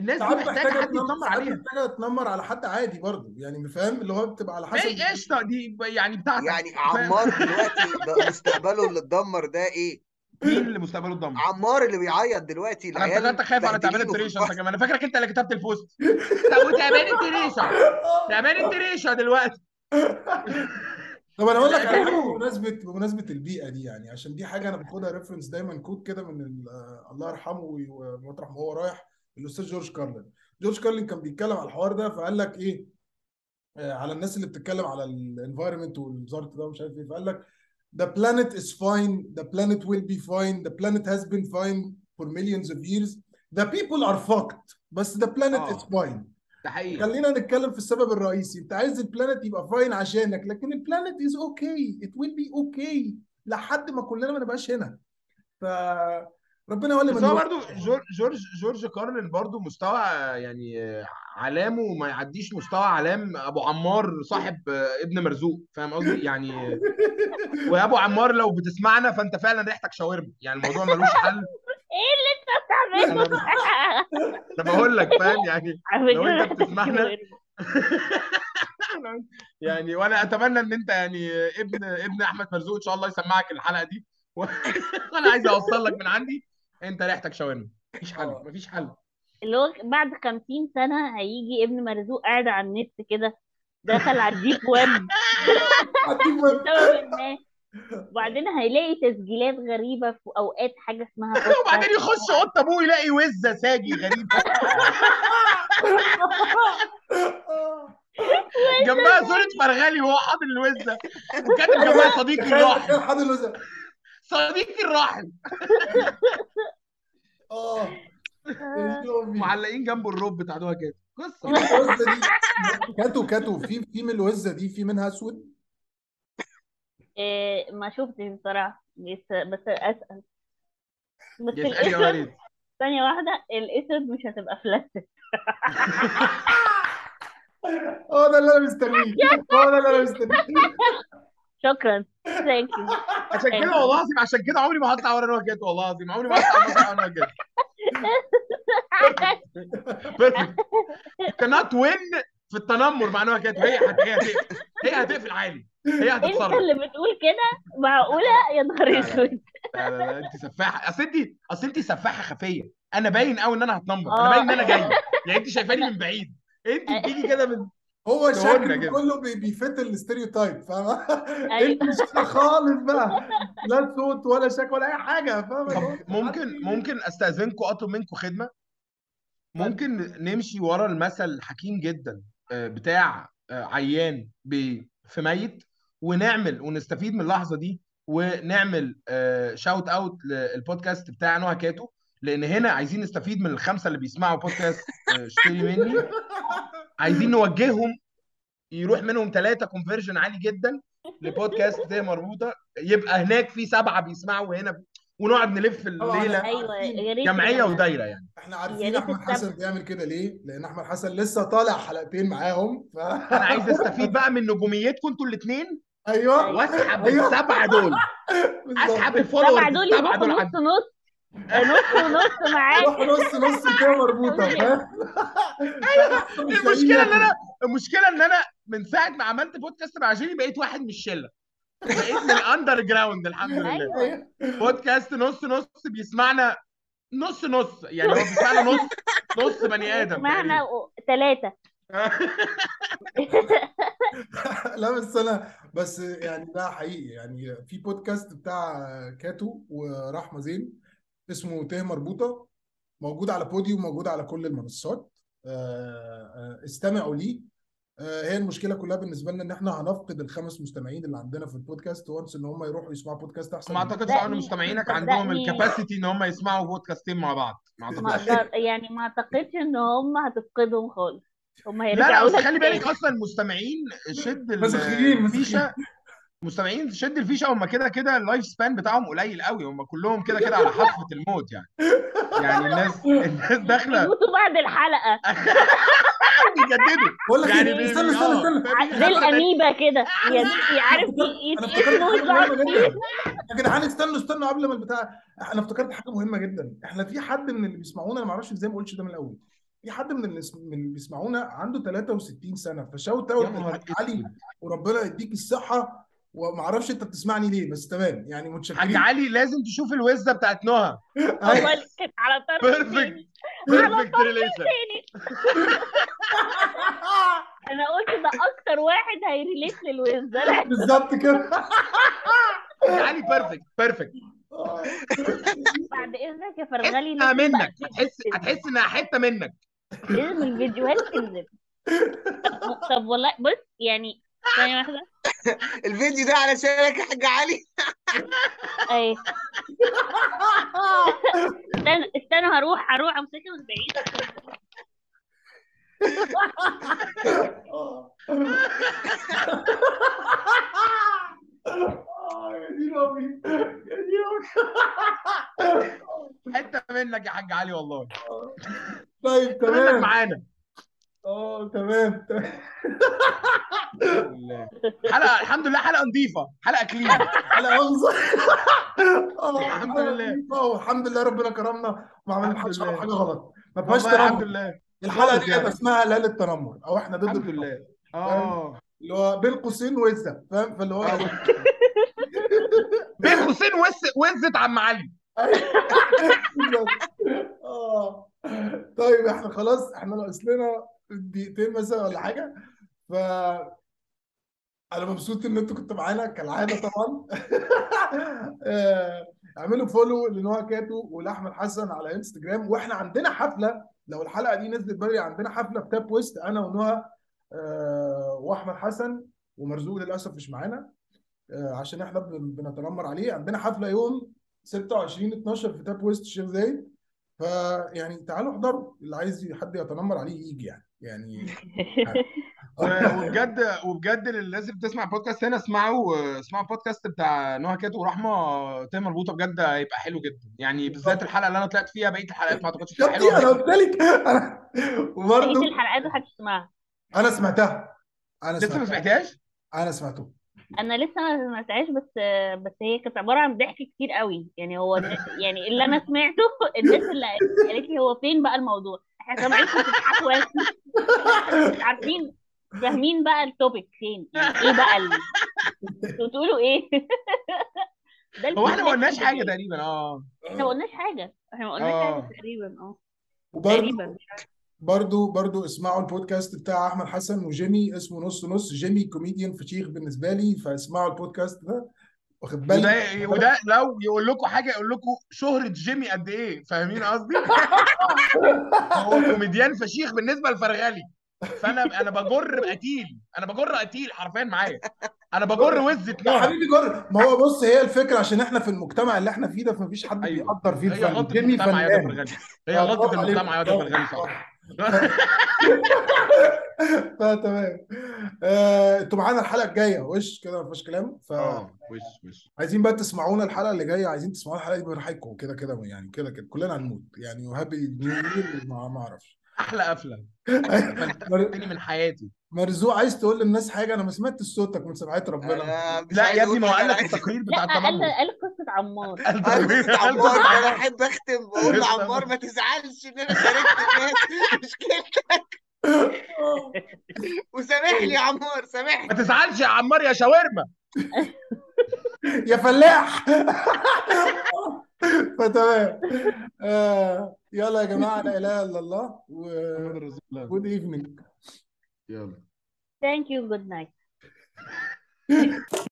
Speaker 6: الناس دي
Speaker 3: محتاجة
Speaker 6: حد
Speaker 3: تنمر
Speaker 6: يتنمر عليها.
Speaker 3: محتاجة تنمر على حد عادي برضه يعني فاهم؟ اللي هو بتبقى على حسب
Speaker 6: إيه قشطه دي يعني بتاعتك.
Speaker 4: يعني عمار دلوقتي مستقبله اللي اتدمر ده إيه؟
Speaker 6: مين اللي مستقبله اتدمر؟
Speaker 4: عمار اللي بيعيط دلوقتي أنا
Speaker 6: افتكرتك خايف على تعبان الطريشة انت كمان أنا فاكرك أنت اللي كتبت البوست. طب وتعبان الطريشة؟ تعبان الطريشة دلوقتي.
Speaker 3: طب أنا أقول لك بمناسبة بمناسبة البيئة دي يعني عشان دي حاجة أنا باخدها reference دايما quote كده من ال- الله يرحمه ومطرح ما هو رايح. الأستاذ جورج كارلين. جورج كارلين كان بيتكلم على الحوار ده فقال لك إيه؟ آه، على الناس اللي بتتكلم على ال environment والوزاره ده ومش عارف إيه. فقال لك the planet is fine. The planet will be fine. The planet has been fine for millions of years. The people are fucked بس the planet
Speaker 6: آه.
Speaker 3: is fine.
Speaker 6: ده حقيقي.
Speaker 3: خلينا نتكلم في السبب الرئيسي. أنت عايز ال planet يبقى fine عشانك لكن ال planet is okay it will be okay لحد ما كلنا ما نبقاش هنا. ف ربنا يولي
Speaker 6: بس
Speaker 3: من
Speaker 6: هو. برضو جورج جورج جورج كارلين برضو مستوى يعني علامه ما يعديش مستوى علام أبو عمار صاحب ابن مرزوق فاهم قصدي؟ يعني ويا ابو عمار لو بتسمعنا فأنت فعلا ريحتك شاورما يعني الموضوع ملوش حل.
Speaker 5: إيه اللي أنت بتعمله؟
Speaker 6: أنا أنا بقول لك فاهم؟ يعني لو
Speaker 5: أنت
Speaker 6: بتسمعنا يعني وأنا أتمنى إن أنت يعني ابن ابن أحمد مرزوق إن شاء الله يسمعك الحلقة دي. وأنا عايز أوصل لك من عندي انت ريحتك شاورما. مفيش حل مفيش حل.
Speaker 5: اللي هو بعد 50 سنة هيجي ابن مرزوق قاعد على النت كده دخل على الديب ويب. بسبب وبعدين هيلاقي تسجيلات غريبة في أوقات حاجة اسمها
Speaker 6: وبعدين يخش أوضة أبوه يلاقي وزة ساجي غريب جنبها صورة فرغلي وهو حاضن الوزة. وكاتب جنبها صديقي
Speaker 3: تخيل
Speaker 6: الراحل
Speaker 3: تخيل حد اللي
Speaker 6: صديقي الراحل.
Speaker 3: آه. يومي.
Speaker 6: معلقين جنبه الروب بتاع دوها كده.
Speaker 3: قصة. كاتو كاتو في في من الوزة دي في منها أسود؟
Speaker 5: إيه ما شفتش بصراحة. بس بس أسأل. بس
Speaker 6: يسأل يا
Speaker 5: الأسود
Speaker 6: وليد.
Speaker 5: ثانية واحدة الأسود مش هتبقى فلاتة
Speaker 3: هو ده اللي أنا مستنيه. هو ده اللي أنا مستنيه.
Speaker 5: شكرا. ثانك يو
Speaker 6: عشان كده والله العظيم عشان كده عمري ما هطلع ورا نوع كده والله العظيم. عمري ما هطلع ورا نوع كده بيرفكت كانت وين في التنمر مع نوع كده هي هت- هي هتقفل. هي هتقفل عادي. هي
Speaker 5: انت
Speaker 6: هتتصرف.
Speaker 5: اللي بتقول كده؟ معقولة؟ يا نهار.
Speaker 6: أسود. لا لا انت سفاحة. أصل انت أصل انت سفاحة خفية. أنا باين قوي إن أنا هتنمر. أنا
Speaker 5: آه.
Speaker 6: باين إن أنا جاي. يعني انت شايفاني من بعيد. انت بتيجي كده من
Speaker 3: هو شكله
Speaker 6: كده.
Speaker 3: كله بي- بيفت ال stereotype فاهمة؟
Speaker 5: أيوة.
Speaker 3: انت مش كده خالص بقى لا صوت ولا شكل ولا أي حاجة فاهمة؟
Speaker 6: طب
Speaker 3: هو
Speaker 6: ممكن ممكن أستأذنكم أطلب منكم خدمة ممكن نمشي ورا المثل الحكيم جدا آه، بتاع آه، عيان في ميت ونعمل ونستفيد من اللحظة دي ونعمل shout out للبودكاست بتاع نوع كاتو لأن هنا عايزين نستفيد من الخمسة اللي بيسمعوا بودكاست آه، اشتري مني عايزين نوجههم يروح منهم ثلاثة conversion عالي جدا لبودكاست ده مربوطه يبقى هناك في سبعة بيسمعوا وهنا ونقعد نلف الليلة
Speaker 5: أيوه يا ريت جمعية.
Speaker 6: ودايرة يعني
Speaker 5: إحنا
Speaker 3: عارفين
Speaker 5: أحمد.
Speaker 3: حسن بيعمل كده ليه؟ لأن أحمد حسن لسه طالع حلقتين معاهم ف...
Speaker 6: أنا عايز أستفيد بقى من نجوميتكم أنتوا الاثنين
Speaker 3: أيوه
Speaker 6: وأسحب
Speaker 3: أيوة.
Speaker 6: السبعة دول.
Speaker 3: أسحب
Speaker 6: ال followers
Speaker 5: السبعة دول
Speaker 6: السبعه
Speaker 5: يروحوا
Speaker 6: دول
Speaker 5: نص
Speaker 6: عندي
Speaker 5: نص نص ونص معاك.
Speaker 3: روح نص نص كده مربوطة فاهم؟
Speaker 6: المشكلة إن أنا المشكلة إن أنا من ساعة ما عملت بودكاست مع جيني بقيت واحد من الشله بقيت من ال underground الحمد لله.
Speaker 5: أيوه.
Speaker 6: بودكاست نص نص بيسمعنا نص نص. يعني هو بيسمعنا نص نص بني آدم
Speaker 5: معنا ثلاثة
Speaker 3: لا بس أنا بس يعني ده حقيقي. يعني في بودكاست بتاع كاتو ورحمة زين. اسمه ته مربوطة موجود على بوديوم موجود على كل المنصات. آه، آه، استمعوا ليه. آه، هي المشكلة كلها بالنسبة لنا إن إحنا هنفقد الخمس مستمعين اللي عندنا في البودكاست وانس إن هم يروحوا يسمعوا بودكاست أحسن
Speaker 6: ما
Speaker 5: أعتقدش
Speaker 6: إن مستمعينك عندهم. الكباسيتي إن هم يسمعوا بودكاستين مع بعض. ما
Speaker 5: أعتقدش. يعني ما أعتقدش إن هم هتفقدهم خالص. هم
Speaker 6: لا لا
Speaker 5: هيرجعوا
Speaker 6: بس
Speaker 5: لك
Speaker 6: خلي بالك. أصلا المستمعين شد الفيشة. مستمعين شد الفيشه هم كده كده اللايف سبان بتاعهم قليل قوي هم كلهم كده كده على حافه الموت يعني. يعني الناس الناس داخلة
Speaker 5: يموتوا بعد الحلقة.
Speaker 6: بيجددوا.
Speaker 3: بقول لك
Speaker 6: يعني
Speaker 3: يعني استنى استنى. استنى.
Speaker 5: زي الأميبا كده. يعني عارف ويطلعوا
Speaker 3: مهمة
Speaker 5: كتير
Speaker 3: جدا. يا جدعان استنوا استنوا قبل ما البتاع. أنا افتكرت حاجة مهمة جدا. إحنا في حد من اللي بيسمعونا أنا ما أعرفش إزاي ما قلتش ده من الأول. في حد من اللي بيسمعونا عنده 63 سنة. فشوت أوت علي وربنا يديك الصحة. وما أعرفش انت بتسمعني ليه بس تمام يعني
Speaker 6: حاج
Speaker 3: متشكرين
Speaker 6: علي لازم تشوف الوزة بتاعت نهى.
Speaker 5: والله كانت على طرف
Speaker 6: بيرفكت
Speaker 5: تاني
Speaker 6: بيرفكت ريليشن
Speaker 5: تاني أنا قلت ده أكتر واحد هيريليت للويز ده لا.
Speaker 3: بالظبط كده.
Speaker 6: حاج علي perfect perfect
Speaker 5: بعد إذنك يا فرغلي
Speaker 6: منك. هتحس هتحس إنها حتة منك.
Speaker 5: لازم الفيديوهات تنزل طب, والله بص يعني ثانية واحدة.
Speaker 4: الفيديو ده علشانك يا حاج علي
Speaker 5: أي. استنى استنى هروح هروح أمسكها من بعيد.
Speaker 6: حتة منك يا حاج علي والله.
Speaker 3: طيب
Speaker 6: منك
Speaker 3: تمام
Speaker 6: معانا.
Speaker 3: آه تمام تمام.
Speaker 6: حلقه الحمد لله حلقة نظيفة. حلقة كلين
Speaker 3: على مؤاخذة آه
Speaker 6: الحمد لله.
Speaker 3: الحمد لله ربنا كرمنا. وما عملناش
Speaker 6: الحمد
Speaker 3: حاجة غلط. ما فيهاش
Speaker 6: الحمد لله. الحلقة
Speaker 3: دي
Speaker 6: يعني.
Speaker 3: اسمها ليلة التنمر أو إحنا ضد
Speaker 6: الحمد لله. آه.
Speaker 3: اللي هو بين قوسين وزة فاهم؟ فاللي هو
Speaker 6: بين قوسين وز وزة عم علي.
Speaker 3: بالظبط. آه. طيب إحنا خلاص إحنا ناقص لنا دقيقتين مثلا ولا حاجة. ف أنا مبسوط ان أنتوا كنتوا معانا كالعاده طبعا. آه، اعملوا follow لنوع كاتو ولاحمد حسن على انستجرام وإحنا عندنا حفلة لو الحلقة دي نزلت بدري عندنا حفلة في تاب ويست أنا ونهى آه، واحمد حسن ومرزوق للأسف مش معانا آه، عشان إحنا بن- بنتنمر عليه. عندنا حفلة يوم 26 12 في تاب ويست الشيخ زايد فيعني تعالوا احضروا اللي عايز حد يتنمر عليه يجي يعني. يعني
Speaker 6: و- وبجد وبجد للناس اللي بتسمع البودكاست هنا اسمعوا اسمعوا البودكاست بتاع نهى كاتو ورحمة تامر مربوطه بجد هيبقى حلو جدا. يعني بالذات الحلقة اللي أنا طلعت فيها بقية الحلقات ما أعتقدش تبقى
Speaker 3: شفتي أنا
Speaker 6: حلوة
Speaker 3: قلت لك. أنا
Speaker 5: بقية
Speaker 3: وبرضه
Speaker 5: الحلقات هتسمعها
Speaker 3: أنا سمعتها. أنا
Speaker 6: لسه ما
Speaker 3: سمعتها.
Speaker 6: سمعتهاش؟
Speaker 3: أنا سمعته.
Speaker 5: أنا لسه ما سمعتهاش بس بس هي كانت عبارة عن ضحك كتير قوي. يعني هو يعني اللي أنا سمعته الناس اللي قالت لي هو فين بقى الموضوع؟ إحنا سامعينكم بتضحكوا مش عارفين. فاهمين بقى التوبيك فين يعني إيه بقى ال... أنتوا بتقولوا إيه؟ ده
Speaker 6: هو إحنا ما قلناش
Speaker 5: حاجة.
Speaker 6: تقريبا. آه.
Speaker 5: إحنا ما قلناش حاجة. إحنا ما قلناش حاجة تقريبا
Speaker 3: آه.
Speaker 5: تقريبا.
Speaker 3: برضو برضو اسمعوا البودكاست بتاع أحمد حسن وجيمي اسمه نص نص جيمي كوميديان فشيخ بالنسبة لي فاسمعوا البودكاست ده. واخد بالك؟
Speaker 6: وده وده لو يقول لكم حاجة يقول لكم شهرة جيمي قد إيه فاهمين قصدي؟ هو كوميديان فشيخ بالنسبة لفرغلي فانا أنا بجر قتيل أنا بجر قتيل حرفيا معايا. أنا بجر وزة
Speaker 3: يا حبيبي جر. ما هو بص هي الفكرة عشان إحنا في المجتمع اللي إحنا فيه ده فمفيش حد
Speaker 6: أيوه.
Speaker 3: بيقدر فيه
Speaker 6: هي
Speaker 3: الفن.
Speaker 6: غلطة
Speaker 3: جيمي
Speaker 6: المجتمع يا ده
Speaker 3: فنان.
Speaker 6: هي
Speaker 3: آه،
Speaker 6: غلطه المجتمع يا صح.
Speaker 3: صح فتمام آه، أنتوا معانا الحلقة الجاية. وش كده ما فيش كلام؟
Speaker 6: آه وش وش.
Speaker 3: فعايزين بقى تسمعونا الحلقة اللي جاية. عايزين تسمعونا الحلقة دي براحتكم. كده كده يعني كده كده. كلنا هنموت. يعني وهابي نيو ما أعرفش.
Speaker 6: أحلى قفلة.
Speaker 3: مر-
Speaker 6: تاني من حياتي.
Speaker 3: مرزوق عايز تقول للناس حاجة؟ أنا ما سمعتش صوتك من سمعت ربنا.
Speaker 6: لا يا ابني ما هو قال لك التقرير بتاع
Speaker 5: قال
Speaker 6: التنمر
Speaker 5: قال قصة عمار.
Speaker 6: قال
Speaker 4: قال
Speaker 6: قال
Speaker 4: عمار.
Speaker 6: قصة أنا
Speaker 4: احب أختم بقول لعمار ما تزعلش إن أنا شاركت الناس مشكلتك وسامحني يا عمار
Speaker 6: ما
Speaker 4: سامحني
Speaker 6: تزعلش يا عمار يا شاورما.
Speaker 3: يا فلاح. فتمام. آه يلا يا جماعة لا إله إلا الله و
Speaker 6: محمد رسول الله
Speaker 3: good evening.
Speaker 6: يلا.
Speaker 5: Thank you. Good night.